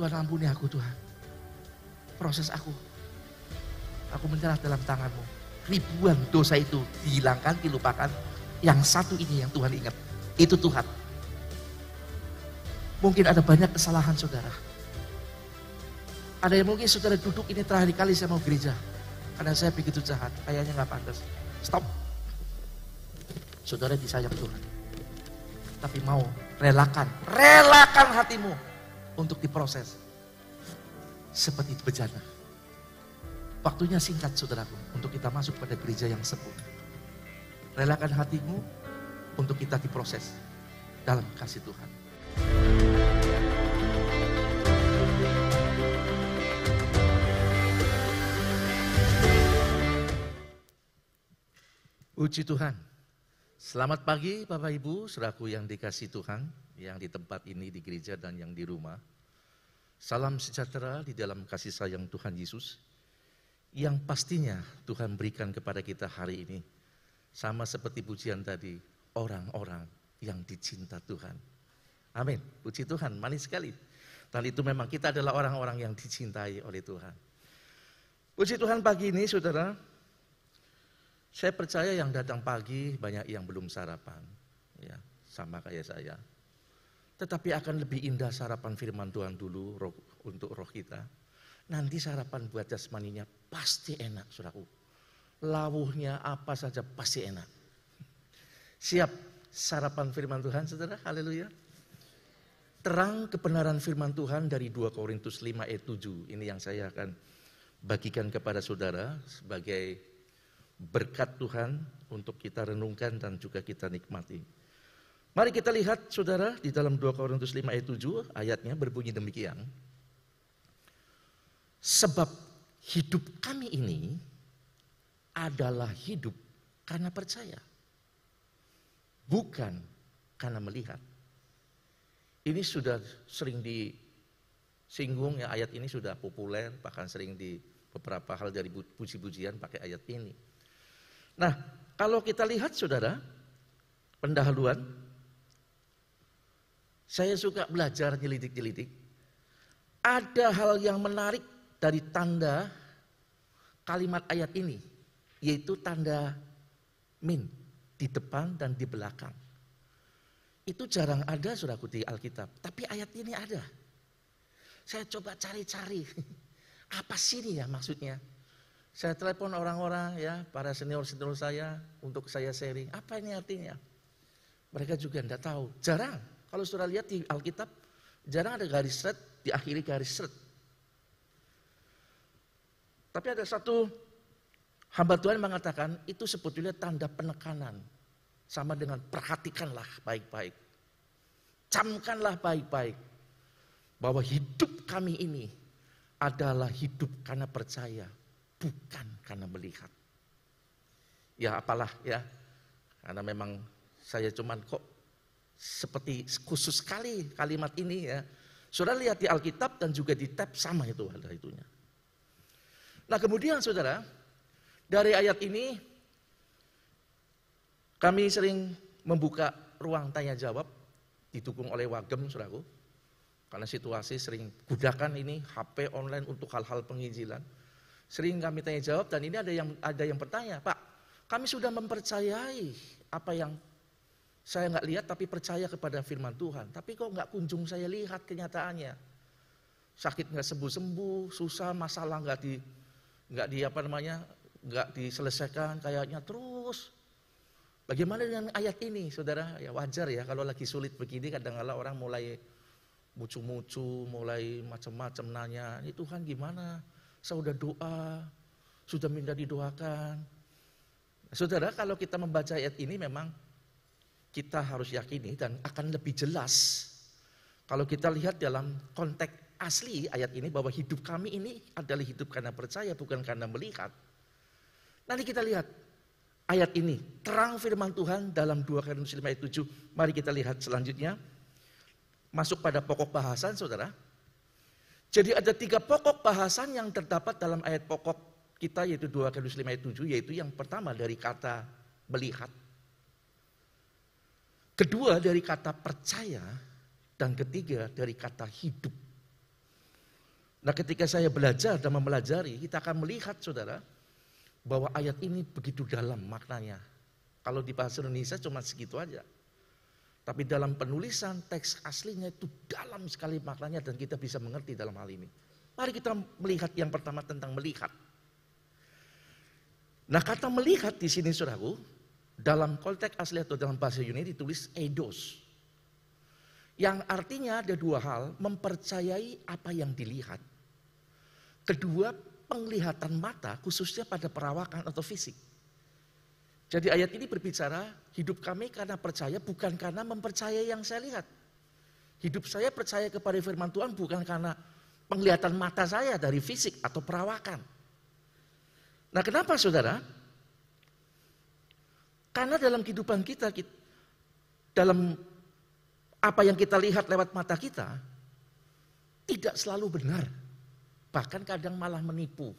Tuhan ampuni aku Tuhan. Proses aku. Aku menyerah dalam tanganmu. Ribuan dosa itu dihilangkan, dilupakan. Yang satu ini yang Tuhan ingat. Itu Tuhan. Mungkin ada banyak kesalahan saudara. Ada yang mungkin saudara duduk ini terakhir kali saya mau gereja. Karena saya begitu jahat, kayaknya nggak pantas. Stop. Saudara disayang Tuhan. Tapi mau relakan, relakan hatimu untuk diproses. Seperti bejana. Waktunya singkat saudaraku untuk kita masuk pada gereja yang sempurna. Relakan hatimu untuk kita diproses dalam kasih Tuhan. Puji Tuhan. Selamat pagi Bapak Ibu, seraku yang dikasih Tuhan, yang di tempat ini di gereja dan yang di rumah. Salam sejahtera di dalam kasih sayang Tuhan Yesus, yang pastinya Tuhan berikan kepada kita hari ini. Sama seperti pujian tadi, orang-orang yang dicinta Tuhan. Amin. Puji Tuhan, manis sekali. Dan itu memang kita adalah orang-orang yang dicintai oleh Tuhan. Puji Tuhan pagi ini saudara, saya percaya yang datang pagi banyak yang belum sarapan, ya sama kayak saya. Tetapi akan lebih indah sarapan firman Tuhan dulu roh, untuk roh kita. Nanti sarapan buat jasmaninya pasti enak, saudaraku. Lawuhnya apa saja pasti enak. Siap sarapan firman Tuhan, saudara? Haleluya. Terang kebenaran firman Tuhan dari 2 Korintus 5 ayat 7. Ini yang saya akan bagikan kepada saudara sebagai berkat Tuhan untuk kita renungkan dan juga kita nikmati. Mari kita lihat saudara di dalam 2 Korintus 5 ayat 7 ayatnya berbunyi demikian. Sebab hidup kami ini adalah hidup karena percaya. Bukan karena melihat. Ini sudah sering disinggung ya ayat ini sudah populer bahkan sering di beberapa hal dari puji-pujian pakai ayat ini. Nah, kalau kita lihat saudara, pendahuluan, saya suka belajar nyelidik-nyelidik. Ada hal yang menarik dari tanda kalimat ayat ini, yaitu tanda min di depan dan di belakang. Itu jarang ada suraku di Alkitab, tapi ayat ini ada. Saya coba cari-cari, apa sih ini ya maksudnya? Saya telepon orang-orang ya, para senior-senior saya untuk saya sharing. Apa ini artinya? Mereka juga tidak tahu. Jarang. Kalau sudah lihat di Alkitab, jarang ada garis red, diakhiri garis red. Tapi ada satu hamba Tuhan mengatakan itu sebetulnya tanda penekanan. Sama dengan perhatikanlah baik-baik. Camkanlah baik-baik. Bahwa hidup kami ini adalah hidup karena percaya bukan karena melihat. Ya apalah ya, karena memang saya cuman kok seperti khusus sekali kalimat ini ya. Saudara lihat di Alkitab dan juga di tab sama itu ada itunya. Nah kemudian saudara, dari ayat ini kami sering membuka ruang tanya jawab didukung oleh Wagem saudaraku. Karena situasi sering gudakan ini HP online untuk hal-hal penginjilan. Sering kami tanya jawab dan ini ada yang ada yang bertanya, Pak, kami sudah mempercayai apa yang saya nggak lihat tapi percaya kepada firman Tuhan. Tapi kok nggak kunjung saya lihat kenyataannya. Sakit nggak sembuh-sembuh, susah, masalah nggak di nggak di apa namanya nggak diselesaikan kayaknya terus. Bagaimana dengan ayat ini, saudara? Ya wajar ya kalau lagi sulit begini kadang-kala orang mulai mucu-mucu, mulai macam-macam nanya, ini Tuhan gimana? Saya sudah doa, sudah minta didoakan. Saudara, kalau kita membaca ayat ini memang kita harus yakini dan akan lebih jelas kalau kita lihat dalam konteks asli ayat ini bahwa hidup kami ini adalah hidup karena percaya bukan karena melihat. Nanti kita lihat ayat ini, terang firman Tuhan dalam 2 Korintus 5 ayat 7. Mari kita lihat selanjutnya. Masuk pada pokok bahasan Saudara. Jadi ada tiga pokok bahasan yang terdapat dalam ayat pokok kita yaitu 2 Korintus 5 ayat 7 yaitu yang pertama dari kata melihat. Kedua dari kata percaya dan ketiga dari kata hidup. Nah ketika saya belajar dan mempelajari, kita akan melihat saudara, bahwa ayat ini begitu dalam maknanya. Kalau di bahasa Indonesia cuma segitu aja. Tapi dalam penulisan teks aslinya itu dalam sekali maknanya dan kita bisa mengerti dalam hal ini. Mari kita melihat yang pertama tentang melihat. Nah kata melihat di sini saudaraku, dalam konteks asli atau dalam bahasa Yunani ditulis eidos. Yang artinya ada dua hal, mempercayai apa yang dilihat. Kedua, penglihatan mata khususnya pada perawakan atau fisik. Jadi ayat ini berbicara hidup kami karena percaya bukan karena mempercayai yang saya lihat. Hidup saya percaya kepada firman Tuhan bukan karena penglihatan mata saya dari fisik atau perawakan. Nah kenapa saudara? Karena dalam kehidupan kita, dalam apa yang kita lihat lewat mata kita, tidak selalu benar. Bahkan kadang malah menipu.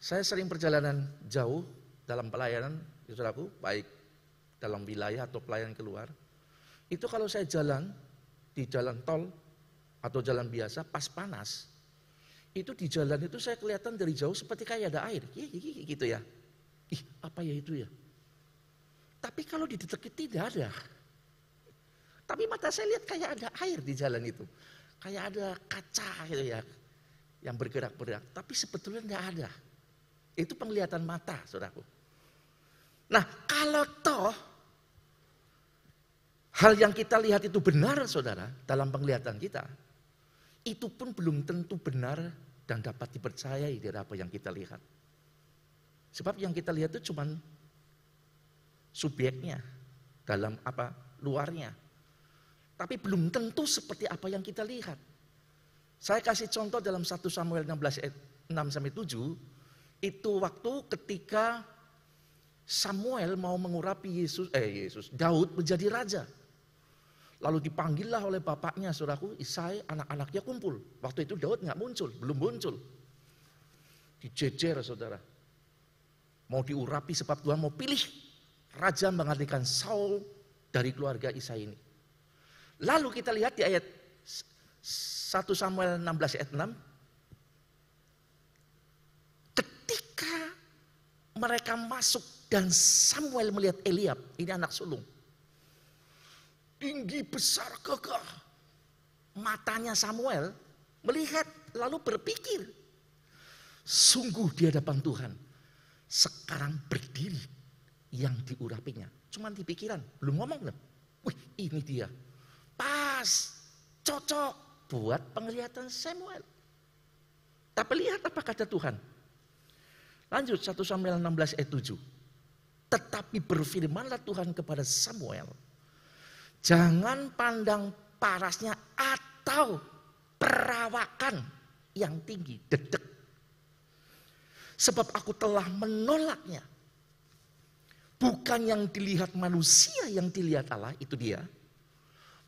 Saya sering perjalanan jauh dalam pelayanan, saudaraku, baik dalam wilayah atau pelayanan keluar, itu kalau saya jalan di jalan tol atau jalan biasa pas panas, itu di jalan itu saya kelihatan dari jauh seperti kayak ada air, gitu ya. Ih, apa ya itu ya? Tapi kalau didetekin tidak ada. Tapi mata saya lihat kayak ada air di jalan itu. Kayak ada kaca gitu ya. Yang bergerak-gerak. Tapi sebetulnya tidak ada. Itu penglihatan mata, saudaraku. Nah, kalau toh hal yang kita lihat itu benar, saudara, dalam penglihatan kita, itu pun belum tentu benar dan dapat dipercayai dari apa yang kita lihat. Sebab yang kita lihat itu cuma subjeknya dalam apa luarnya. Tapi belum tentu seperti apa yang kita lihat. Saya kasih contoh dalam 1 Samuel 16 ayat 6 sampai 7 itu waktu ketika Samuel mau mengurapi Yesus, eh Yesus, Daud menjadi raja. Lalu dipanggillah oleh bapaknya, saudaraku, Isai, anak-anaknya kumpul. Waktu itu Daud nggak muncul, belum muncul. Dijejer, saudara. Mau diurapi sebab Tuhan mau pilih raja menggantikan Saul dari keluarga Isai ini. Lalu kita lihat di ayat 1 Samuel 16 ayat 6, mereka masuk dan Samuel melihat Eliab, ini anak sulung. Tinggi besar gagah. Matanya Samuel melihat lalu berpikir. Sungguh di hadapan Tuhan. Sekarang berdiri yang diurapinya. Cuman di pikiran, belum ngomong loh. Wih ini dia. Pas, cocok buat penglihatan Samuel. Tapi lihat apa kata Tuhan. Lanjut 1 Samuel 16 ayat 7. Tetapi berfirmanlah Tuhan kepada Samuel. Jangan pandang parasnya atau perawakan yang tinggi, dedek. Sebab aku telah menolaknya. Bukan yang dilihat manusia yang dilihat Allah, itu dia.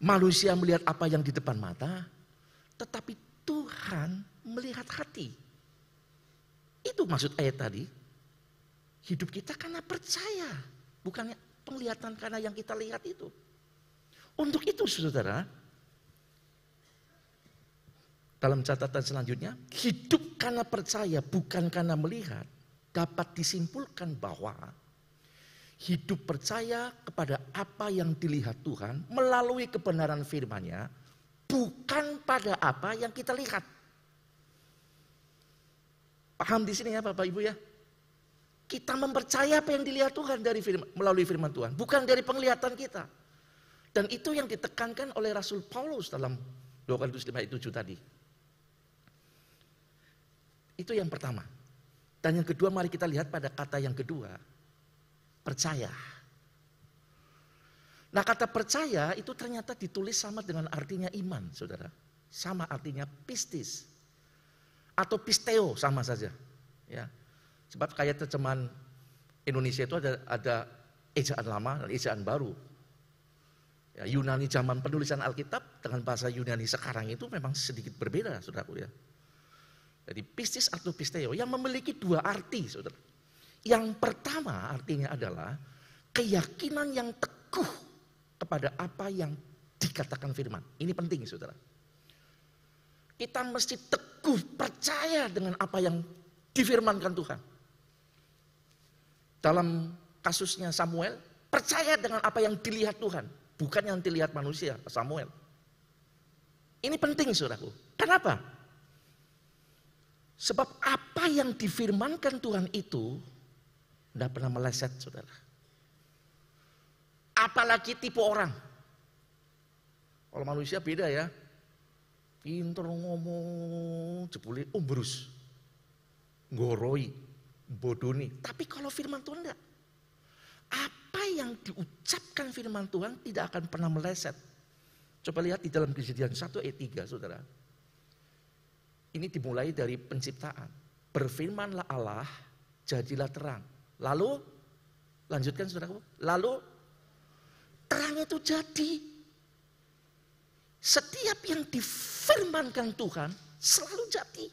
Manusia melihat apa yang di depan mata, tetapi Tuhan melihat hati. Itu maksud ayat tadi. Hidup kita karena percaya, bukan penglihatan karena yang kita lihat itu. Untuk itu saudara, dalam catatan selanjutnya, hidup karena percaya bukan karena melihat, dapat disimpulkan bahwa hidup percaya kepada apa yang dilihat Tuhan melalui kebenaran firman-Nya bukan pada apa yang kita lihat. Paham di sini ya Bapak Ibu ya? Kita mempercaya apa yang dilihat Tuhan dari firman, melalui firman Tuhan, bukan dari penglihatan kita. Dan itu yang ditekankan oleh Rasul Paulus dalam 2 Korintus 5 ayat 7 tadi. Itu yang pertama. Dan yang kedua mari kita lihat pada kata yang kedua. Percaya. Nah kata percaya itu ternyata ditulis sama dengan artinya iman saudara. Sama artinya pistis atau pisteo sama saja. Ya. Sebab kayak terjemahan Indonesia itu ada ada ejaan lama dan ejaan baru. Ya, Yunani zaman penulisan Alkitab dengan bahasa Yunani sekarang itu memang sedikit berbeda, saudaraku ya. Jadi pistis atau pisteo yang memiliki dua arti, saudara. Yang pertama artinya adalah keyakinan yang teguh kepada apa yang dikatakan firman. Ini penting, saudara. Kita mesti teguh percaya dengan apa yang difirmankan Tuhan. Dalam kasusnya Samuel, percaya dengan apa yang dilihat Tuhan, bukan yang dilihat manusia, Samuel. Ini penting saudaraku. Kenapa? Sebab apa yang difirmankan Tuhan itu tidak pernah meleset saudara. Apalagi tipe orang. Kalau manusia beda ya. Pinter ngomong, jebule umbrus. Ngoroi, bodoni. Tapi kalau firman Tuhan enggak. Apa yang diucapkan firman Tuhan tidak akan pernah meleset. Coba lihat di dalam kejadian 1 ayat 3 saudara. Ini dimulai dari penciptaan. Berfirmanlah Allah, jadilah terang. Lalu, lanjutkan saudara. Lalu, terang itu jadi. Setiap yang difirmankan Tuhan, selalu jadi.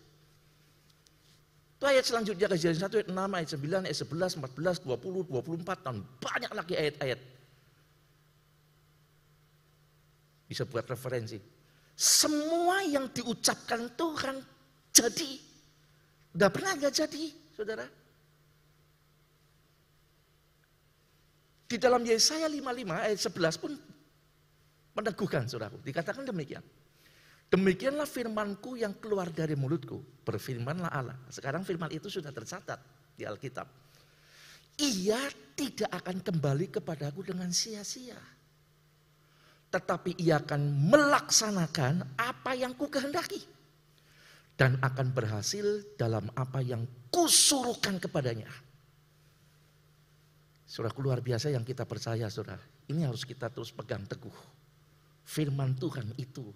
Itu ayat selanjutnya kejadian 1 ayat 6, ayat 9, ayat 11, 14, 20, 24, dan banyak lagi ayat-ayat. Bisa buat referensi. Semua yang diucapkan Tuhan jadi. Tidak pernah nggak jadi, saudara. Di dalam Yesaya 55 ayat 11 pun meneguhkan saudaraku. Dikatakan demikian. Demikianlah firmanku yang keluar dari mulutku. Berfirmanlah Allah. Sekarang firman itu sudah tercatat di Alkitab. Ia tidak akan kembali kepadaku dengan sia-sia tetapi ia akan melaksanakan apa yang ku kehendaki dan akan berhasil dalam apa yang kusuruhkan kepadanya. Surah luar biasa yang kita percaya saudara. Ini harus kita terus pegang teguh. Firman Tuhan itu.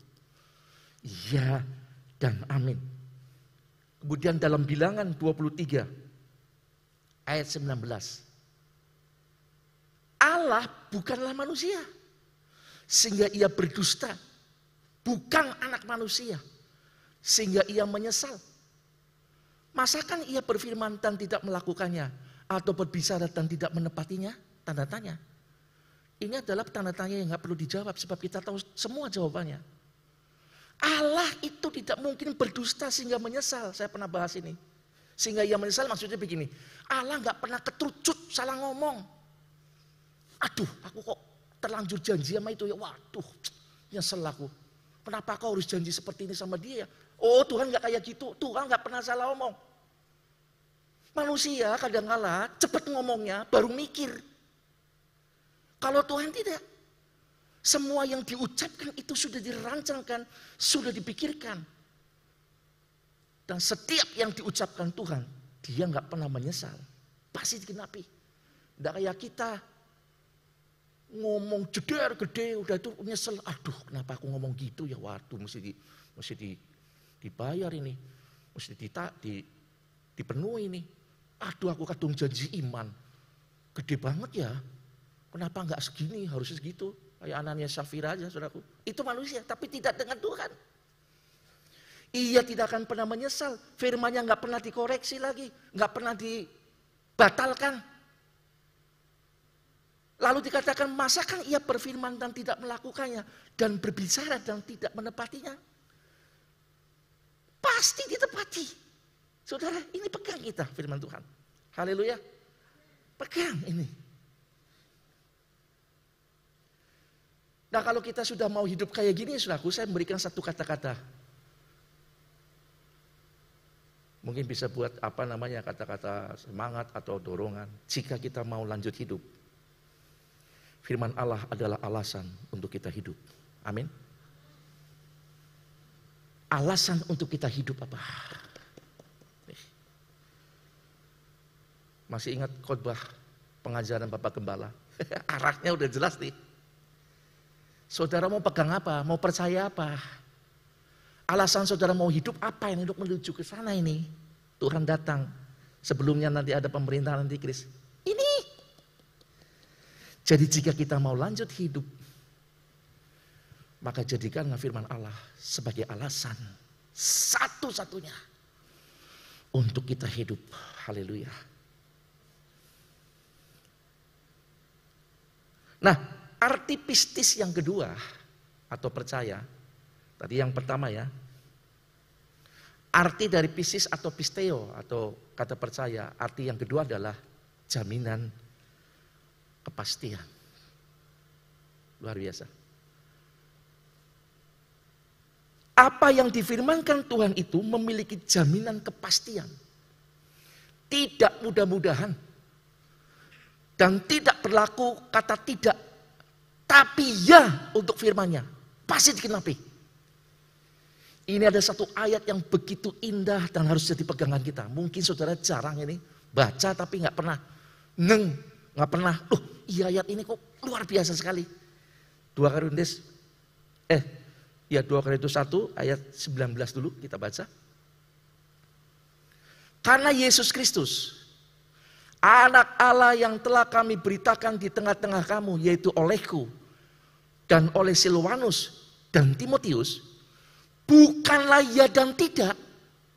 Ya dan amin. Kemudian dalam bilangan 23 ayat 19. Allah bukanlah manusia sehingga ia berdusta. Bukan anak manusia. Sehingga ia menyesal. Masakan ia berfirman dan tidak melakukannya? Atau berbicara dan tidak menepatinya? Tanda tanya. Ini adalah tanda tanya yang nggak perlu dijawab sebab kita tahu semua jawabannya. Allah itu tidak mungkin berdusta sehingga menyesal. Saya pernah bahas ini. Sehingga ia menyesal maksudnya begini. Allah nggak pernah ketucut salah ngomong. Aduh, aku kok terlanjur janji sama itu ya waduh nyesel aku. Kenapa kau harus janji seperti ini sama dia? Oh Tuhan nggak kayak gitu, Tuhan nggak pernah salah ngomong. Manusia kadang kala cepat ngomongnya baru mikir. Kalau Tuhan tidak. Semua yang diucapkan itu sudah dirancangkan, sudah dipikirkan. Dan setiap yang diucapkan Tuhan, dia nggak pernah menyesal. Pasti dikenapi. Tidak kayak kita, ngomong jeder gede udah itu nyesel aduh kenapa aku ngomong gitu ya waduh mesti di mesti di dibayar ini mesti dita, di dipenuhi ini aduh aku kadung janji iman. Gede banget ya. Kenapa nggak segini? Harusnya segitu. Kayak anaknya Safira aja saudaraku. Itu manusia tapi tidak dengan Tuhan. Ia tidak akan pernah menyesal. Firmannya nggak pernah dikoreksi lagi. Nggak pernah dibatalkan. Lalu dikatakan, masakan ia berfirman dan tidak melakukannya dan berbicara dan tidak menepatinya? Pasti ditepati. Saudara, ini pegang kita firman Tuhan. Haleluya. Pegang ini. Nah kalau kita sudah mau hidup kayak gini, saudaraku, saya memberikan satu kata-kata. Mungkin bisa buat apa namanya kata-kata semangat atau dorongan. Jika kita mau lanjut hidup Firman Allah adalah alasan untuk kita hidup. Amin. Alasan untuk kita hidup apa? Masih ingat khotbah pengajaran Bapak Gembala? Arahnya udah jelas nih. Saudara mau pegang apa? Mau percaya apa? Alasan saudara mau hidup apa yang untuk menuju ke sana ini? Tuhan datang. Sebelumnya nanti ada pemerintahan nanti Kris. Ini jadi jika kita mau lanjut hidup, maka jadikanlah firman Allah sebagai alasan satu-satunya untuk kita hidup. Haleluya. Nah, arti pistis yang kedua atau percaya, tadi yang pertama ya, Arti dari pisis atau pisteo atau kata percaya, arti yang kedua adalah jaminan kepastian. Luar biasa. Apa yang difirmankan Tuhan itu memiliki jaminan kepastian. Tidak mudah-mudahan. Dan tidak berlaku kata tidak. Tapi ya untuk firmannya. Pasti dikenapi. Ini ada satu ayat yang begitu indah dan harus jadi pegangan kita. Mungkin saudara jarang ini baca tapi nggak pernah neng, nggak pernah. Loh, iya ayat ini kok luar biasa sekali. Dua Korintus, eh, ya dua Korintus satu ayat 19 dulu kita baca. Karena Yesus Kristus, anak Allah yang telah kami beritakan di tengah-tengah kamu, yaitu olehku dan oleh Silwanus dan Timotius, bukanlah ya dan tidak,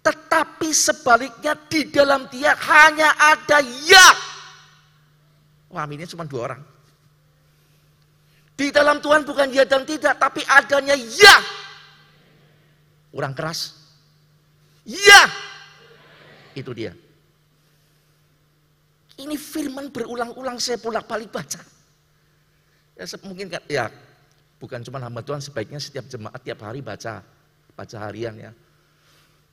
tetapi sebaliknya di dalam dia hanya ada ya. Wah, ini cuma dua orang. Di dalam Tuhan bukan ya dan tidak, tapi adanya ya. Kurang keras. Ya. Itu dia. Ini firman berulang-ulang saya bolak-balik baca. Ya mungkin ya bukan cuma hamba Tuhan sebaiknya setiap jemaat tiap hari baca baca harian ya.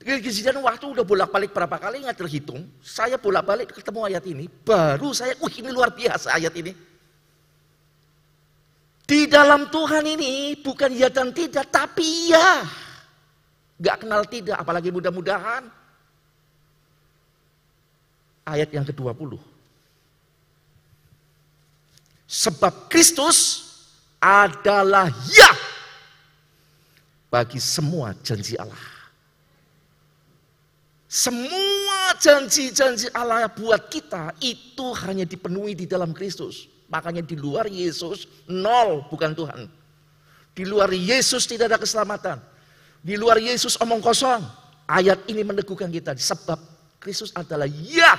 Kejadian waktu udah bolak-balik berapa kali nggak terhitung. Saya bolak-balik ketemu ayat ini, baru saya, wah ini luar biasa ayat ini. Di dalam Tuhan ini bukan ya dan tidak, tapi ya. Gak kenal tidak, apalagi mudah-mudahan. Ayat yang ke-20. Sebab Kristus adalah ya bagi semua janji Allah. Semua janji-janji Allah buat kita itu hanya dipenuhi di dalam Kristus. Makanya di luar Yesus nol bukan Tuhan. Di luar Yesus tidak ada keselamatan. Di luar Yesus omong kosong. Ayat ini meneguhkan kita sebab Kristus adalah ya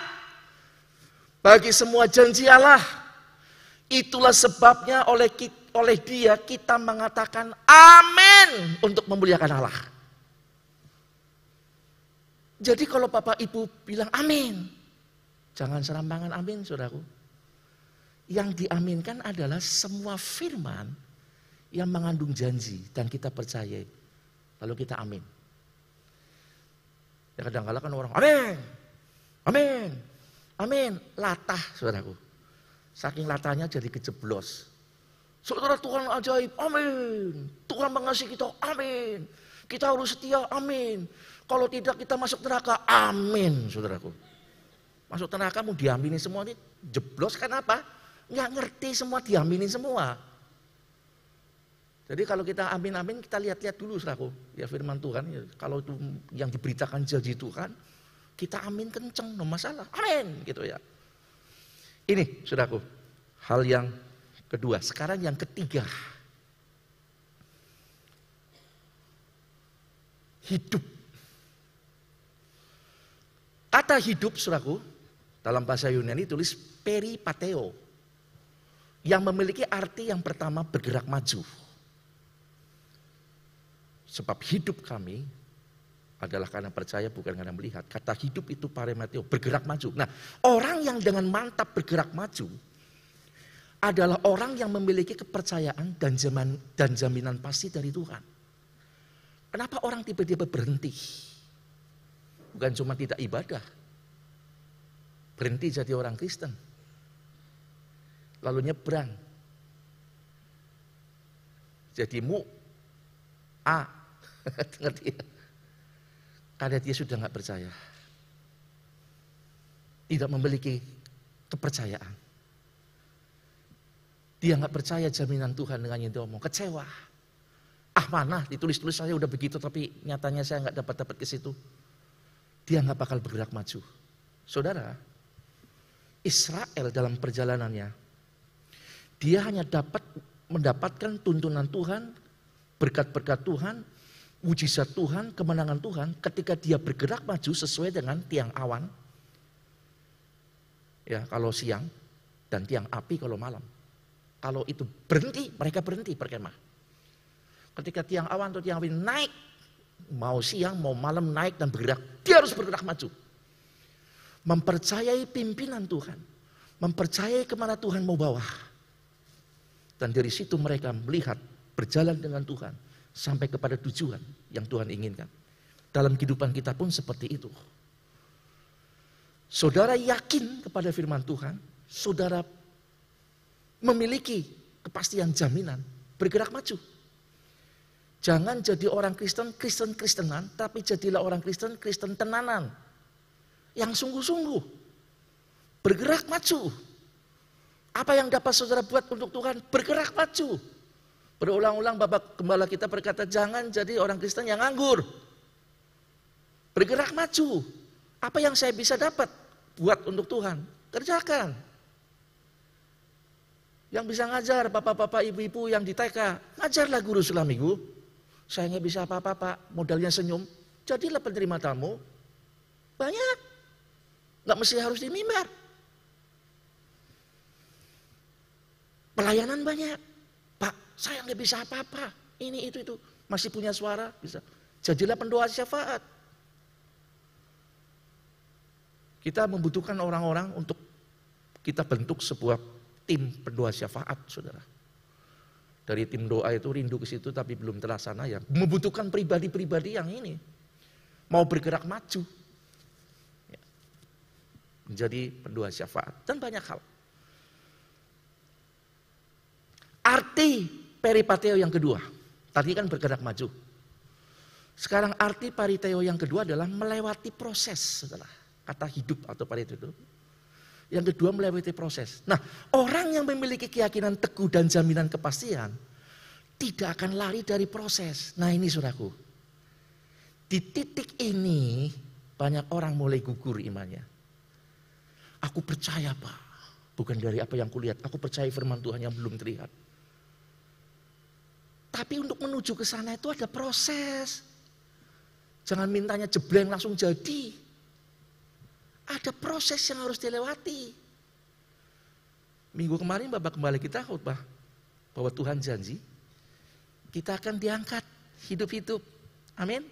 bagi semua janji Allah. Itulah sebabnya oleh oleh dia kita mengatakan amin untuk memuliakan Allah. Jadi kalau Bapak Ibu bilang amin, jangan serampangan amin saudaraku. Yang diaminkan adalah semua firman yang mengandung janji dan kita percaya. Lalu kita amin. Ya kadang-kadang kan orang amin, amin, amin, latah saudaraku. Saking latahnya jadi kejeblos. Saudara Tuhan ajaib, amin. Tuhan mengasihi kita, amin. Kita harus setia, amin. Kalau tidak kita masuk neraka, amin saudaraku. Masuk neraka mau diamini semua ini jeblos kan apa? Nggak ngerti semua diamini semua. Jadi kalau kita amin-amin kita lihat-lihat dulu saudaraku. Ya firman Tuhan, ya, kalau itu yang diberitakan janji Tuhan, kita amin kenceng, no masalah. Amin gitu ya. Ini saudaraku, hal yang kedua. Sekarang yang ketiga. Hidup. Kata hidup, suraku, dalam bahasa Yunani tulis peripateo. Yang memiliki arti yang pertama bergerak maju. Sebab hidup kami adalah karena percaya bukan karena melihat. Kata hidup itu paremateo, bergerak maju. Nah orang yang dengan mantap bergerak maju, adalah orang yang memiliki kepercayaan dan, zaman, dan jaminan pasti dari Tuhan. Kenapa orang tiba-tiba berhenti? Bukan cuma tidak ibadah. Berhenti jadi orang Kristen. Lalu nyebrang. Jadi mu. A. Ngerti ya? Karena dia sudah nggak percaya. Tidak memiliki kepercayaan. Dia nggak percaya jaminan Tuhan dengan yang dia omong. Kecewa. Ah mana ditulis-tulis saya udah begitu tapi nyatanya saya nggak dapat dapat ke situ. Dia nggak bakal bergerak maju. Saudara, Israel dalam perjalanannya, dia hanya dapat mendapatkan tuntunan Tuhan, berkat-berkat Tuhan, mujizat Tuhan, kemenangan Tuhan ketika dia bergerak maju sesuai dengan tiang awan. Ya, kalau siang dan tiang api kalau malam. Kalau itu berhenti, mereka berhenti berkemah. Ketika tiang awan atau tiang api naik Mau siang, mau malam naik dan bergerak. Dia harus bergerak maju. Mempercayai pimpinan Tuhan. Mempercayai ke mana Tuhan mau bawa. Dan dari situ mereka melihat berjalan dengan Tuhan. Sampai kepada tujuan yang Tuhan inginkan. Dalam kehidupan kita pun seperti itu. Saudara yakin kepada firman Tuhan. Saudara memiliki kepastian jaminan. Bergerak maju. Jangan jadi orang Kristen, Kristen-Kristenan, tapi jadilah orang Kristen, Kristen tenanan. Yang sungguh-sungguh. Bergerak maju. Apa yang dapat saudara buat untuk Tuhan? Bergerak maju. Berulang-ulang Bapak Gembala kita berkata, jangan jadi orang Kristen yang nganggur. Bergerak maju. Apa yang saya bisa dapat buat untuk Tuhan? Kerjakan. Yang bisa ngajar bapak-bapak ibu-ibu yang di TK, ngajarlah guru selam minggu. Saya nggak bisa apa-apa pak, modalnya senyum. Jadilah penerima tamu. Banyak. Nggak mesti harus di mimbar. Pelayanan banyak. Saya nggak bisa apa-apa. Ini, itu, itu. Masih punya suara, bisa. Jadilah pendoa syafaat. Kita membutuhkan orang-orang untuk kita bentuk sebuah tim pendoa syafaat, saudara dari tim doa itu rindu ke situ tapi belum terlaksana ya membutuhkan pribadi-pribadi yang ini mau bergerak maju ya. menjadi pendoa syafaat dan banyak hal arti peripateo yang kedua tadi kan bergerak maju sekarang arti pariteo yang kedua adalah melewati proses setelah kata hidup atau pariteo itu yang kedua melewati proses. Nah, orang yang memiliki keyakinan teguh dan jaminan kepastian tidak akan lari dari proses. Nah, ini suraku. Di titik ini banyak orang mulai gugur imannya. Aku percaya, Pak. Bukan dari apa yang kulihat, aku percaya firman Tuhan yang belum terlihat. Tapi untuk menuju ke sana itu ada proses. Jangan mintanya jebleng langsung jadi. Ada proses yang harus dilewati. Minggu kemarin Bapak kembali kita khutbah bahwa Tuhan janji kita akan diangkat hidup-hidup. Amin.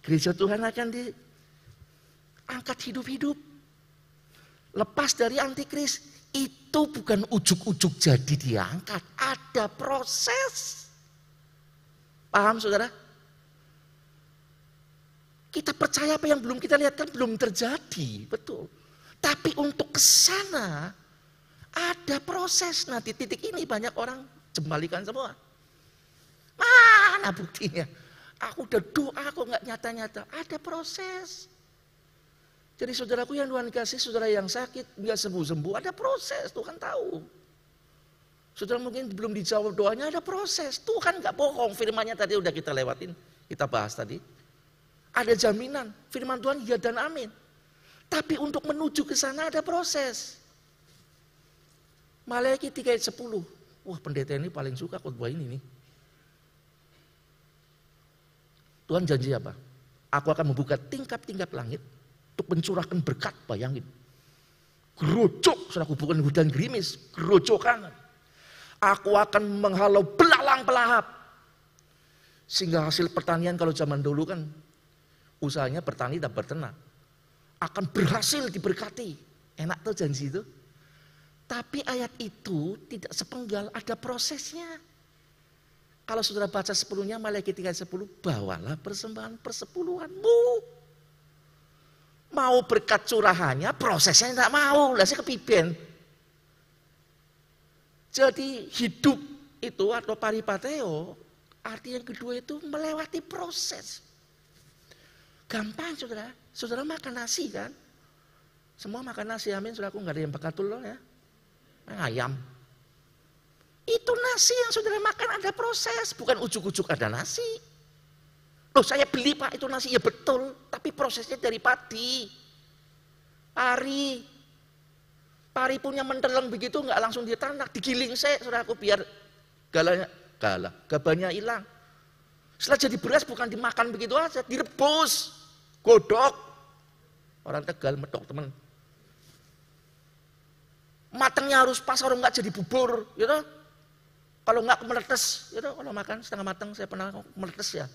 Gereja Tuhan akan diangkat hidup-hidup. Lepas dari antikris itu bukan ujuk-ujuk jadi diangkat, ada proses. Paham Saudara? Kita percaya apa yang belum kita lihat kan belum terjadi, betul. Tapi untuk ke sana ada proses. Di titik ini banyak orang jembalikan semua. Mana buktinya? Aku udah doa kok nggak nyata-nyata. Ada proses. Jadi saudaraku yang Tuhan kasih, saudara yang sakit nggak sembuh-sembuh, ada proses. Tuhan tahu. Saudara mungkin belum dijawab doanya, ada proses. Tuhan nggak bohong. Firmannya tadi udah kita lewatin, kita bahas tadi. Ada jaminan, firman Tuhan ya dan amin. Tapi untuk menuju ke sana ada proses. Malaikat 3 ayat 10. Wah pendeta ini paling suka khotbah ini nih. Tuhan janji apa? Aku akan membuka tingkap-tingkap langit untuk mencurahkan berkat, bayangin. Gerocok, sudah bukan hujan gerimis, gerojokan. Aku akan menghalau belalang pelahap. Sehingga hasil pertanian kalau zaman dulu kan usahanya bertani dan berternak. Akan berhasil diberkati. Enak tuh janji itu. Tapi ayat itu tidak sepenggal, ada prosesnya. Kalau saudara baca sepuluhnya, Malaikat 3 sepuluh, bawalah persembahan persepuluhanmu. Mau berkat curahannya, prosesnya tidak mau. Lah saya kepiben. Jadi hidup itu atau paripateo, arti yang kedua itu melewati proses. Gampang saudara. Saudara makan nasi kan? Semua makan nasi, amin. Saudara aku nggak ada yang bekatul loh ya. Ayam. Itu nasi yang saudara makan ada proses, bukan ujuk-ujuk ada nasi. Loh saya beli pak itu nasi, ya betul. Tapi prosesnya dari padi. Pari. Pari punya menteleng begitu nggak langsung ditanak, digiling saya saudara aku biar galanya, gala, gabahnya hilang. Setelah jadi beras bukan dimakan begitu aja, direbus. Godok. Orang Tegal medok teman. Matangnya harus pas orang nggak jadi bubur, gitu. Kalau nggak meletes, gitu. Kalau makan setengah matang saya pernah meletes ya.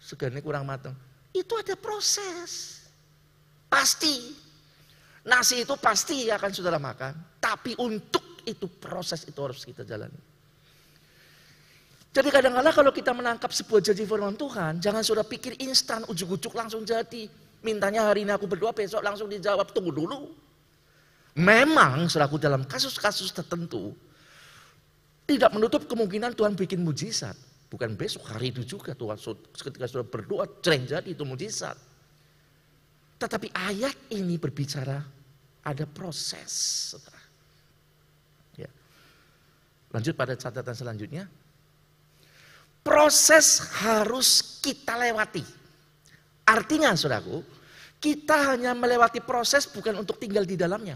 Segarnya kurang matang. Itu ada proses. Pasti. Nasi itu pasti akan saudara makan. Tapi untuk itu proses itu harus kita jalani. Jadi kadang-kadang kalau kita menangkap sebuah janji firman Tuhan, jangan sudah pikir instan, ujuk-ujuk langsung jadi. Mintanya hari ini aku berdoa, besok langsung dijawab, tunggu dulu. Memang selaku dalam kasus-kasus tertentu, tidak menutup kemungkinan Tuhan bikin mujizat. Bukan besok, hari itu juga Tuhan ketika sudah berdoa, jadi itu mujizat. Tetapi ayat ini berbicara ada proses. Ya. Lanjut pada catatan selanjutnya. Proses harus kita lewati. Artinya saudaraku, kita hanya melewati proses bukan untuk tinggal di dalamnya.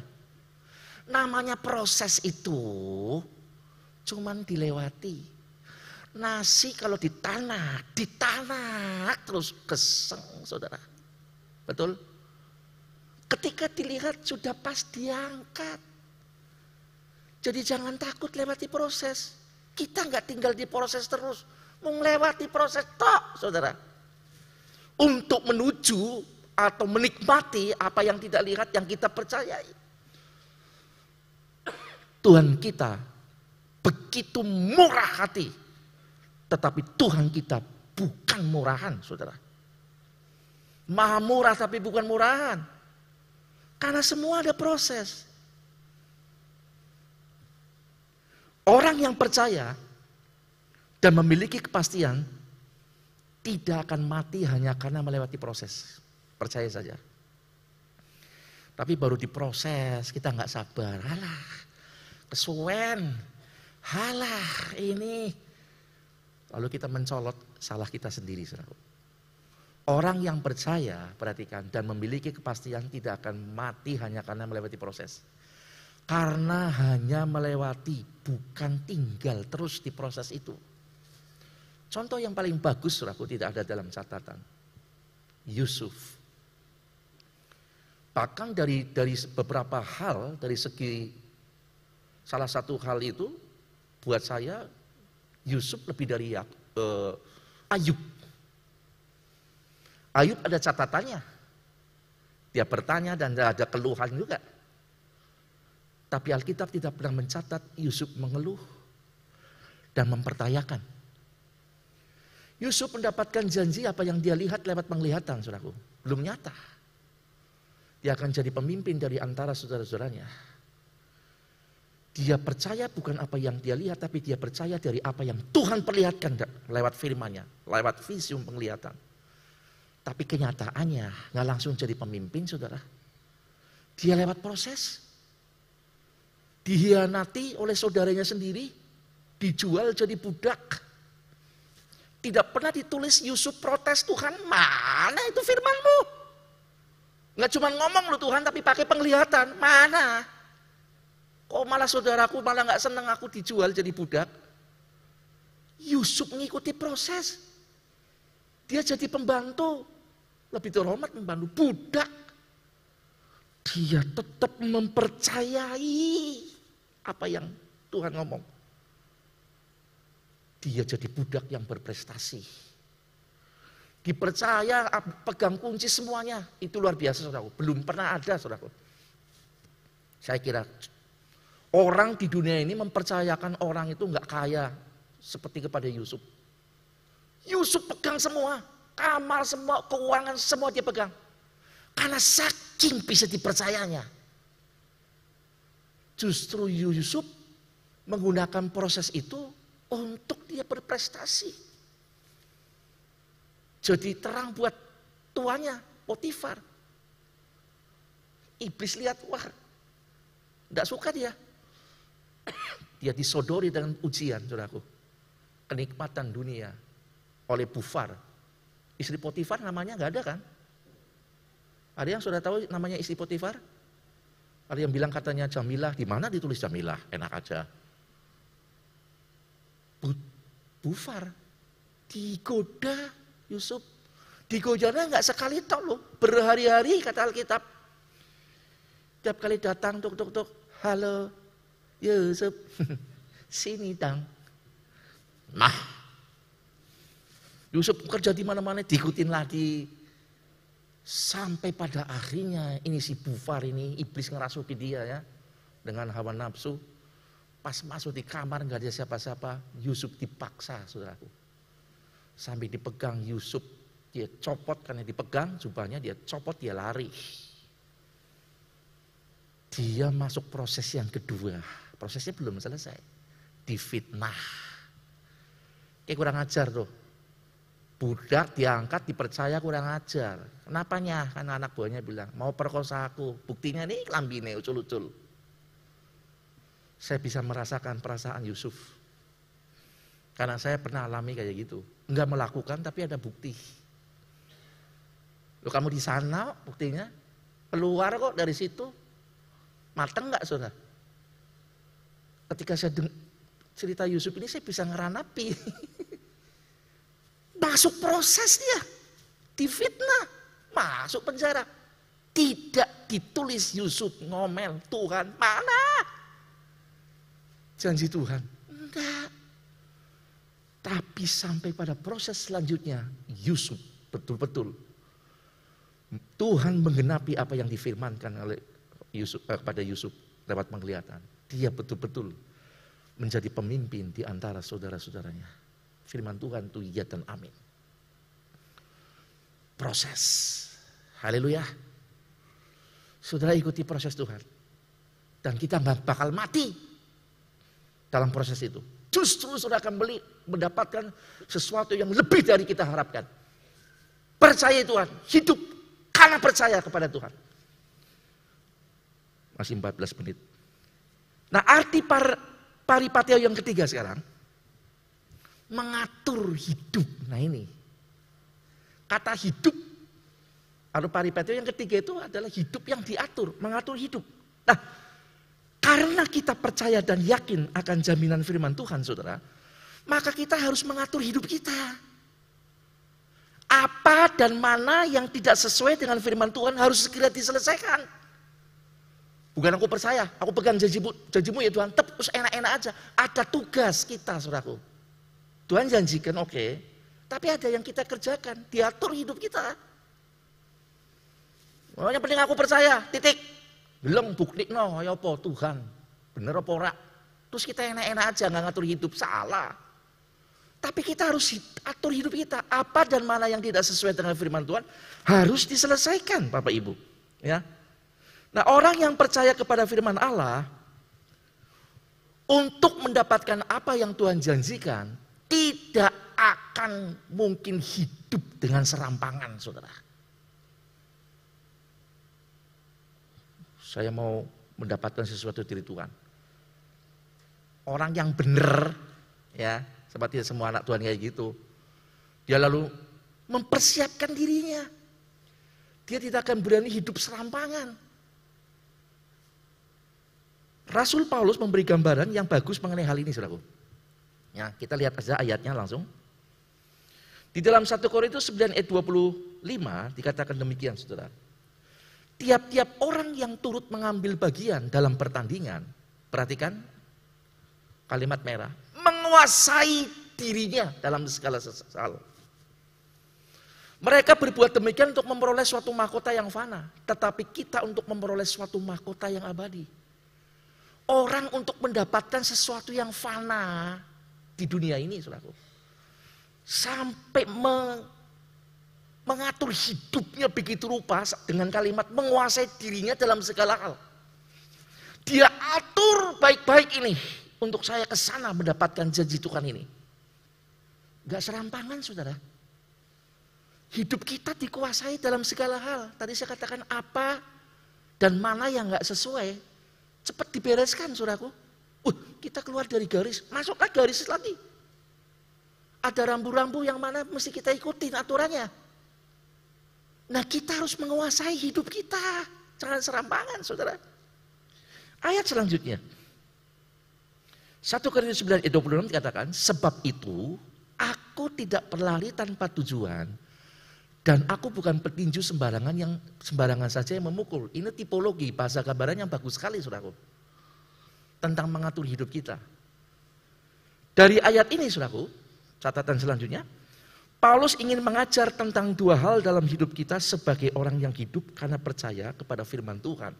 Namanya proses itu cuman dilewati. Nasi kalau ditanah, ditanah terus keseng saudara. Betul? Ketika dilihat sudah pas diangkat. Jadi jangan takut lewati proses. Kita nggak tinggal di proses terus. Mau melewati proses tok saudara. Untuk menuju atau menikmati apa yang tidak lihat yang kita percayai. Tuhan kita begitu murah hati. Tetapi Tuhan kita bukan murahan, saudara. Maha murah tapi bukan murahan. Karena semua ada proses. Orang yang percaya dan memiliki kepastian tidak akan mati hanya karena melewati proses. Percaya saja. Tapi baru diproses, kita nggak sabar. Alah, kesuwen. Halah ini. Lalu kita mencolot salah kita sendiri. Saudara. Orang yang percaya, perhatikan, dan memiliki kepastian tidak akan mati hanya karena melewati proses. Karena hanya melewati, bukan tinggal terus di proses itu. Contoh yang paling bagus, saudaraku, tidak ada dalam catatan. Yusuf. Bahkan dari dari beberapa hal, dari segi Salah satu hal itu buat saya Yusuf lebih dari uh, Ayub. Ayub ada catatannya. Dia bertanya dan ada keluhan juga. Tapi Alkitab tidak pernah mencatat Yusuf mengeluh dan mempertanyakan. Yusuf mendapatkan janji apa yang dia lihat lewat penglihatan, saudaraku. Belum nyata. Dia akan jadi pemimpin dari antara saudara-saudaranya. Dia percaya bukan apa yang dia lihat, tapi dia percaya dari apa yang Tuhan perlihatkan lewat firmannya, lewat visium penglihatan. Tapi kenyataannya nggak langsung jadi pemimpin, saudara. Dia lewat proses. Dihianati oleh saudaranya sendiri, dijual jadi budak. Tidak pernah ditulis Yusuf protes Tuhan, mana itu firmanmu? Nggak cuma ngomong lu Tuhan, tapi pakai penglihatan, mana? Kok malah saudaraku malah nggak seneng aku dijual jadi budak? Yusuf mengikuti proses. Dia jadi pembantu. Lebih terhormat membantu budak. Dia tetap mempercayai apa yang Tuhan ngomong. Dia jadi budak yang berprestasi. Dipercaya pegang kunci semuanya. Itu luar biasa saudaraku. Belum pernah ada saudaraku. Saya kira Orang di dunia ini mempercayakan orang itu nggak kaya seperti kepada Yusuf. Yusuf pegang semua, kamar semua, keuangan semua dia pegang. Karena saking bisa dipercayanya. Justru Yusuf menggunakan proses itu untuk dia berprestasi. Jadi terang buat tuannya, Potifar. Iblis lihat, wah, tidak suka dia. Dia disodori dengan ujian, saudaraku. Kenikmatan dunia oleh Bufar. Istri Potifar namanya nggak ada kan? Ada yang sudah tahu namanya istri Potifar? Ada yang bilang katanya Jamilah, di mana ditulis Jamilah? Enak aja. Bu, Bufar digoda Yusuf. Digodanya nggak sekali tok loh, berhari-hari kata Alkitab. Tiap kali datang tuk tuk tuk, halo, Yusuf, sini dong. Nah, Yusuf kerja di mana-mana diikutin lagi. Sampai pada akhirnya ini si Bufar ini iblis ngerasuki dia ya dengan hawa nafsu. Pas masuk di kamar nggak ada siapa-siapa, Yusuf dipaksa saudaraku. Sampai dipegang Yusuf, dia copot karena dipegang jubahnya, dia copot, dia lari. Dia masuk proses yang kedua, prosesnya belum selesai. Difitnah. Kayak kurang ajar tuh. Budak diangkat, dipercaya kurang ajar. Kenapanya? Karena anak buahnya bilang, mau perkosa aku. Buktinya nih lambine ucul-ucul. Saya bisa merasakan perasaan Yusuf. Karena saya pernah alami kayak gitu. Enggak melakukan tapi ada bukti. Lo kamu di sana buktinya. Keluar kok dari situ. Mateng enggak saudara? Ketika saya cerita Yusuf ini saya bisa ngeranapi. Masuk proses dia. Difitnah. Masuk penjara. Tidak ditulis Yusuf ngomel. Tuhan mana? Janji Tuhan. Enggak. Tapi sampai pada proses selanjutnya. Yusuf betul-betul. Tuhan menggenapi apa yang difirmankan oleh Yusuf, eh, kepada Yusuf lewat penglihatan. Dia betul-betul menjadi pemimpin di antara saudara-saudaranya. Firman Tuhan itu iya dan amin. Proses. Haleluya. Saudara ikuti proses Tuhan. Dan kita bakal mati dalam proses itu. Justru saudara akan beli, mendapatkan sesuatu yang lebih dari kita harapkan. Percaya Tuhan, hidup karena percaya kepada Tuhan. Masih 14 menit. Nah arti par, paripatio yang ketiga sekarang mengatur hidup. Nah ini. Kata hidup atau paripatio yang ketiga itu adalah hidup yang diatur, mengatur hidup. Nah, karena kita percaya dan yakin akan jaminan firman Tuhan, saudara, maka kita harus mengatur hidup kita. Apa dan mana yang tidak sesuai dengan firman Tuhan harus segera diselesaikan. Bukan aku percaya, aku pegang janjimu, janjimu ya Tuhan, terus enak-enak aja. Ada tugas kita, saudaraku. Tuhan janjikan oke, okay, tapi ada yang kita kerjakan, diatur hidup kita. Pokoknya penting aku percaya, titik. Belum bukti no, ya apa Tuhan, bener apa ora. Terus kita enak-enak aja nggak ngatur hidup, salah. Tapi kita harus atur hidup kita. Apa dan mana yang tidak sesuai dengan firman Tuhan harus diselesaikan Bapak Ibu. Ya. Nah orang yang percaya kepada firman Allah untuk mendapatkan apa yang Tuhan janjikan tidak akan mungkin hidup dengan serampangan, saudara. Saya mau mendapatkan sesuatu dari Tuhan. Orang yang benar, ya, seperti semua anak Tuhan kayak gitu. Dia lalu mempersiapkan dirinya. Dia tidak akan berani hidup serampangan. Rasul Paulus memberi gambaran yang bagus mengenai hal ini, saudaraku. Ya, kita lihat aja ayatnya langsung. Di dalam 1 Korintus 9 ayat 25 dikatakan demikian saudara. Tiap-tiap orang yang turut mengambil bagian dalam pertandingan, perhatikan kalimat merah, menguasai dirinya dalam segala hal. Mereka berbuat demikian untuk memperoleh suatu mahkota yang fana, tetapi kita untuk memperoleh suatu mahkota yang abadi. Orang untuk mendapatkan sesuatu yang fana, di dunia ini, saudaraku. Sampai me, mengatur hidupnya begitu rupa dengan kalimat menguasai dirinya dalam segala hal. Dia atur baik-baik ini untuk saya ke sana mendapatkan janji Tuhan ini. Gak serampangan saudara. Hidup kita dikuasai dalam segala hal. Tadi saya katakan apa dan mana yang gak sesuai. Cepat dibereskan saudaraku. Uh, kita keluar dari garis, masuklah garis lagi. Ada rambu-rambu yang mana mesti kita ikutin aturannya. Nah kita harus menguasai hidup kita. Jangan serampangan saudara. Ayat selanjutnya. 1 Korintus 9 ayat 26 dikatakan, sebab itu aku tidak berlari tanpa tujuan dan aku bukan petinju sembarangan yang sembarangan saja yang memukul. Ini tipologi bahasa gambaran yang bagus sekali saudaraku tentang mengatur hidup kita. Dari ayat ini, saudaraku, catatan selanjutnya, Paulus ingin mengajar tentang dua hal dalam hidup kita sebagai orang yang hidup karena percaya kepada firman Tuhan.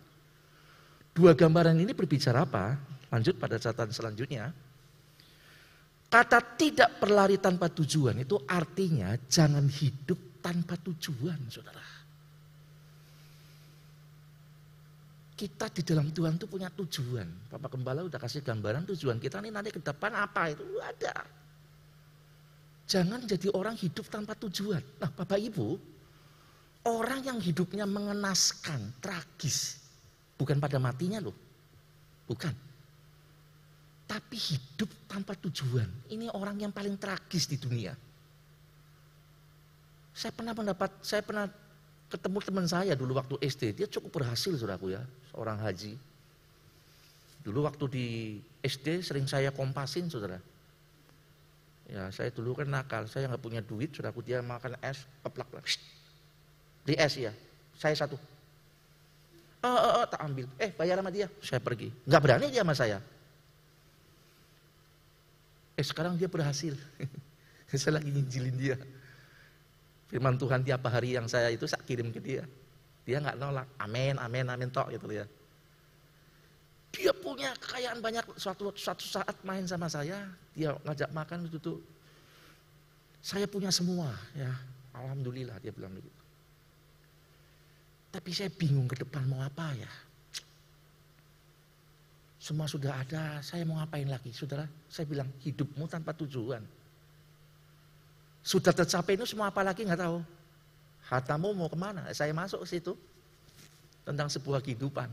Dua gambaran ini berbicara apa? Lanjut pada catatan selanjutnya. Kata tidak berlari tanpa tujuan itu artinya jangan hidup tanpa tujuan, saudara. Kita di dalam Tuhan itu punya tujuan. Bapak Gembala udah kasih gambaran tujuan kita nih nanti ke depan apa itu ada. Jangan jadi orang hidup tanpa tujuan. Nah Bapak Ibu, orang yang hidupnya mengenaskan, tragis, bukan pada matinya loh. Bukan. Tapi hidup tanpa tujuan. Ini orang yang paling tragis di dunia. Saya pernah mendapat, saya pernah ketemu teman saya dulu waktu SD. Dia cukup berhasil saudaraku ya, seorang haji. Dulu waktu di SD sering saya kompasin saudara. Ya, saya dulu kan nakal, saya nggak punya duit, saudaraku dia makan es, keplak Di es ya, saya satu. Oh, oh, oh, tak ambil. Eh, bayar sama dia. Saya pergi. Nggak berani dia sama saya. Eh, sekarang dia berhasil. saya lagi nginjilin dia. Firman Tuhan tiap hari yang saya itu saya kirim ke dia. Dia nggak nolak. Amin, amin, amin tok gitu ya. Dia punya kekayaan banyak. Suatu, suatu saat main sama saya, dia ngajak makan itu tuh. Saya punya semua ya. Alhamdulillah dia bilang begitu. Tapi saya bingung ke depan mau apa ya. Semua sudah ada, saya mau ngapain lagi? Saudara, saya bilang hidupmu tanpa tujuan. Sudah tercapai itu semua apa lagi nggak tahu. Hatamu mau ke mana? Saya masuk ke situ. Tentang sebuah kehidupan.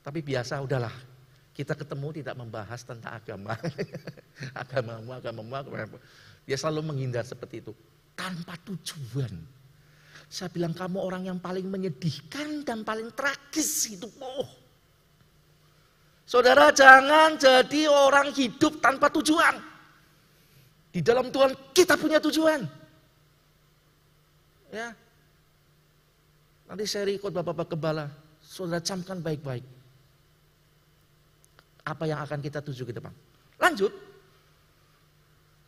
Tapi biasa udahlah. Kita ketemu tidak membahas tentang agama. agamamu, agamamu, agamamu. Dia selalu menghindar seperti itu. Tanpa tujuan. Saya bilang kamu orang yang paling menyedihkan dan paling tragis hidupmu. Saudara jangan jadi orang hidup tanpa tujuan. Di dalam Tuhan kita punya tujuan. Ya. Nanti saya ikut Bapak-Bapak Kebala. Saudara camkan baik-baik apa yang akan kita tuju ke depan. Lanjut.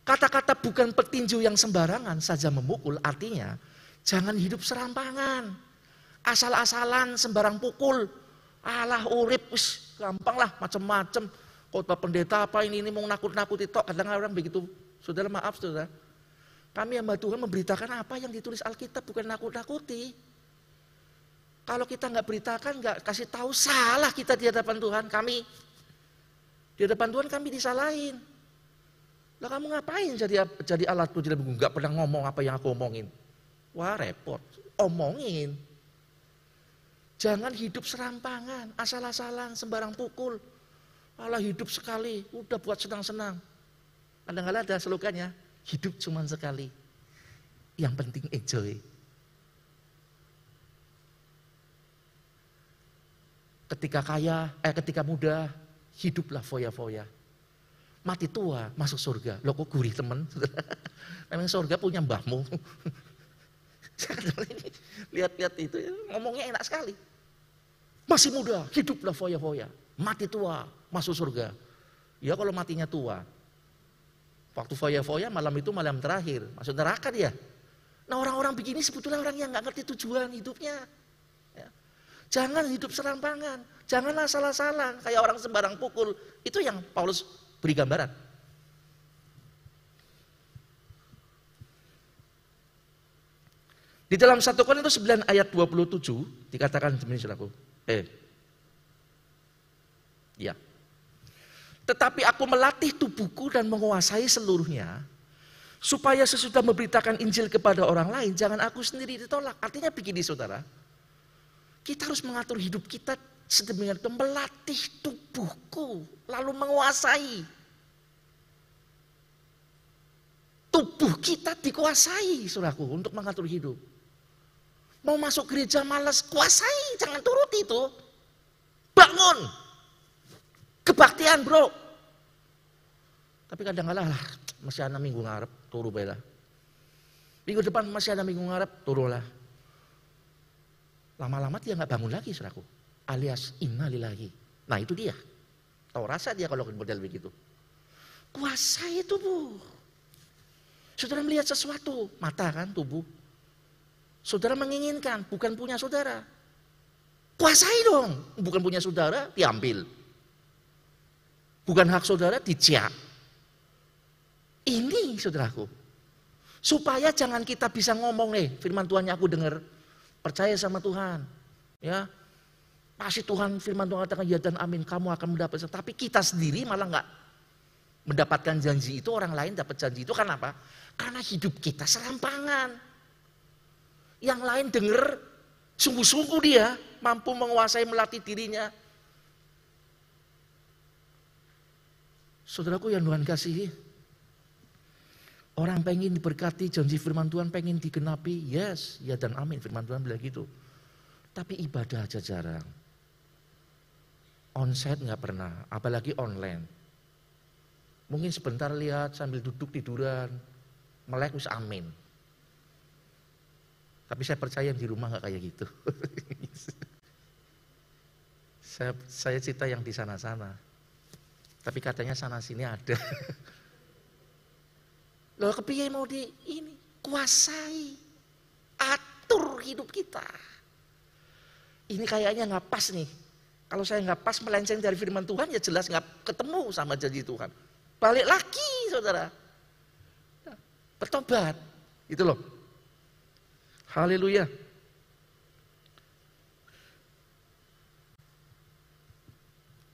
Kata-kata bukan petinju yang sembarangan saja memukul artinya jangan hidup serampangan. Asal-asalan sembarang pukul. Allah urip wis gampang lah macam-macam. Kota pendeta apa ini ini mau nakut-nakuti tok kadang-kadang begitu. Saudara maaf saudara. Kami hamba Tuhan memberitakan apa yang ditulis Alkitab bukan nakut-nakuti. Kalau kita nggak beritakan, nggak kasih tahu salah kita di hadapan Tuhan, kami di depan Tuhan kami disalahin. Lah kamu ngapain jadi jadi alat puji dan Enggak pernah ngomong apa yang aku omongin. Wah repot. Omongin. Jangan hidup serampangan, asal-asalan, sembarang pukul. Malah hidup sekali, udah buat senang-senang. Kadang-kadang ada slogannya, hidup cuma sekali. Yang penting enjoy. Ketika kaya, eh ketika muda, hiduplah foya-foya. Mati tua, masuk surga. Lo kok gurih temen? Memang surga punya mbahmu. Lihat-lihat itu, ngomongnya enak sekali. Masih muda, hiduplah foya-foya. Mati tua, masuk surga. Ya kalau matinya tua. Waktu foya-foya malam itu malam terakhir. Masuk neraka dia. Nah orang-orang begini sebetulnya orang yang nggak ngerti tujuan hidupnya. Ya. Jangan hidup serampangan. Janganlah salah-salah kayak orang sembarang pukul. Itu yang Paulus beri gambaran. Di dalam 1 Korintus 9 ayat 27 dikatakan demikian. Eh. Ya. Tetapi aku melatih tubuhku dan menguasai seluruhnya supaya sesudah memberitakan Injil kepada orang lain jangan aku sendiri ditolak. Artinya begini saudara. Kita harus mengatur hidup kita sedemikian itu melatih tubuhku lalu menguasai tubuh kita dikuasai suraku untuk mengatur hidup mau masuk gereja malas kuasai jangan turuti itu bangun kebaktian bro tapi kadang-kadang lah masih ada minggu ngarep turu bela minggu depan masih ada minggu ngarep turu lah lama-lama dia nggak bangun lagi suraku alias innalillahi. Nah itu dia. Tahu rasa dia kalau model begitu. Kuasa itu bu. Saudara melihat sesuatu, mata kan, tubuh. Saudara menginginkan, bukan punya saudara. Kuasai dong, bukan punya saudara, diambil. Bukan hak saudara, dicek. Ini saudaraku. Supaya jangan kita bisa ngomong nih, firman Tuhan aku dengar, percaya sama Tuhan. Ya, pasti Tuhan firman Tuhan katakan ya dan amin, kamu akan mendapatkan. Tapi kita sendiri malah nggak mendapatkan janji itu, orang lain dapat janji itu karena apa? Karena hidup kita serampangan. Yang lain dengar, sungguh-sungguh dia mampu menguasai melatih dirinya. Saudaraku yang Tuhan kasihi, orang pengen diberkati, janji firman Tuhan pengen digenapi, yes, ya dan amin, firman Tuhan bilang gitu. Tapi ibadah aja jarang. Onsite nggak pernah, apalagi online. Mungkin sebentar lihat sambil duduk tiduran, melek wis amin. Tapi saya percaya di rumah nggak kayak gitu. saya, saya cita yang di sana-sana. Tapi katanya sana sini ada. Loh kepiye mau di ini kuasai atur hidup kita. Ini kayaknya nggak pas nih. Kalau saya nggak pas melenceng dari firman Tuhan ya jelas nggak ketemu sama janji Tuhan. Balik lagi saudara. Bertobat. Itu loh. Haleluya.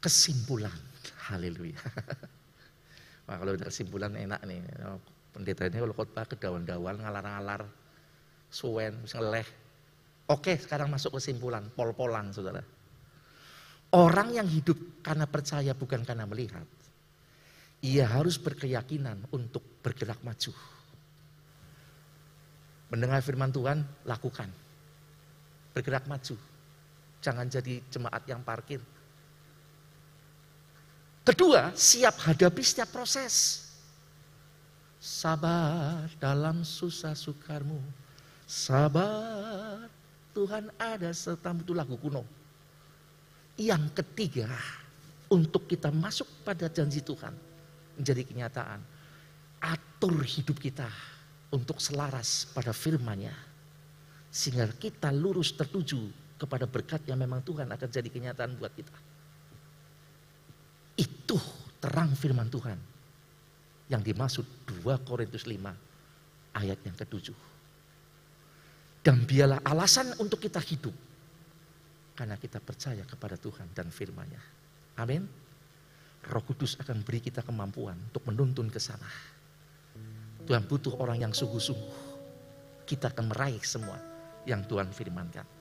Kesimpulan. Haleluya. Wah kalau udah kesimpulan enak nih. Pendeta ini kalau khotbah kedawan-dawan, ngalar-ngalar, suwen, ngeleh. Oke sekarang masuk kesimpulan, pol-polan saudara. Orang yang hidup karena percaya bukan karena melihat. Ia harus berkeyakinan untuk bergerak maju. Mendengar firman Tuhan, lakukan. Bergerak maju. Jangan jadi jemaat yang parkir. Kedua, siap hadapi setiap proses. Sabar dalam susah sukarmu. Sabar, Tuhan ada sertamu itu lagu kuno. Yang ketiga, untuk kita masuk pada janji Tuhan menjadi kenyataan. Atur hidup kita untuk selaras pada firman-Nya. Sehingga kita lurus tertuju kepada berkat yang memang Tuhan akan jadi kenyataan buat kita. Itu terang firman Tuhan yang dimaksud 2 Korintus 5 ayat yang ketujuh. Dan biarlah alasan untuk kita hidup karena kita percaya kepada Tuhan dan firman-Nya. Amin. Roh Kudus akan beri kita kemampuan untuk menuntun ke sana. Tuhan butuh orang yang sungguh-sungguh. Kita akan meraih semua yang Tuhan firmankan.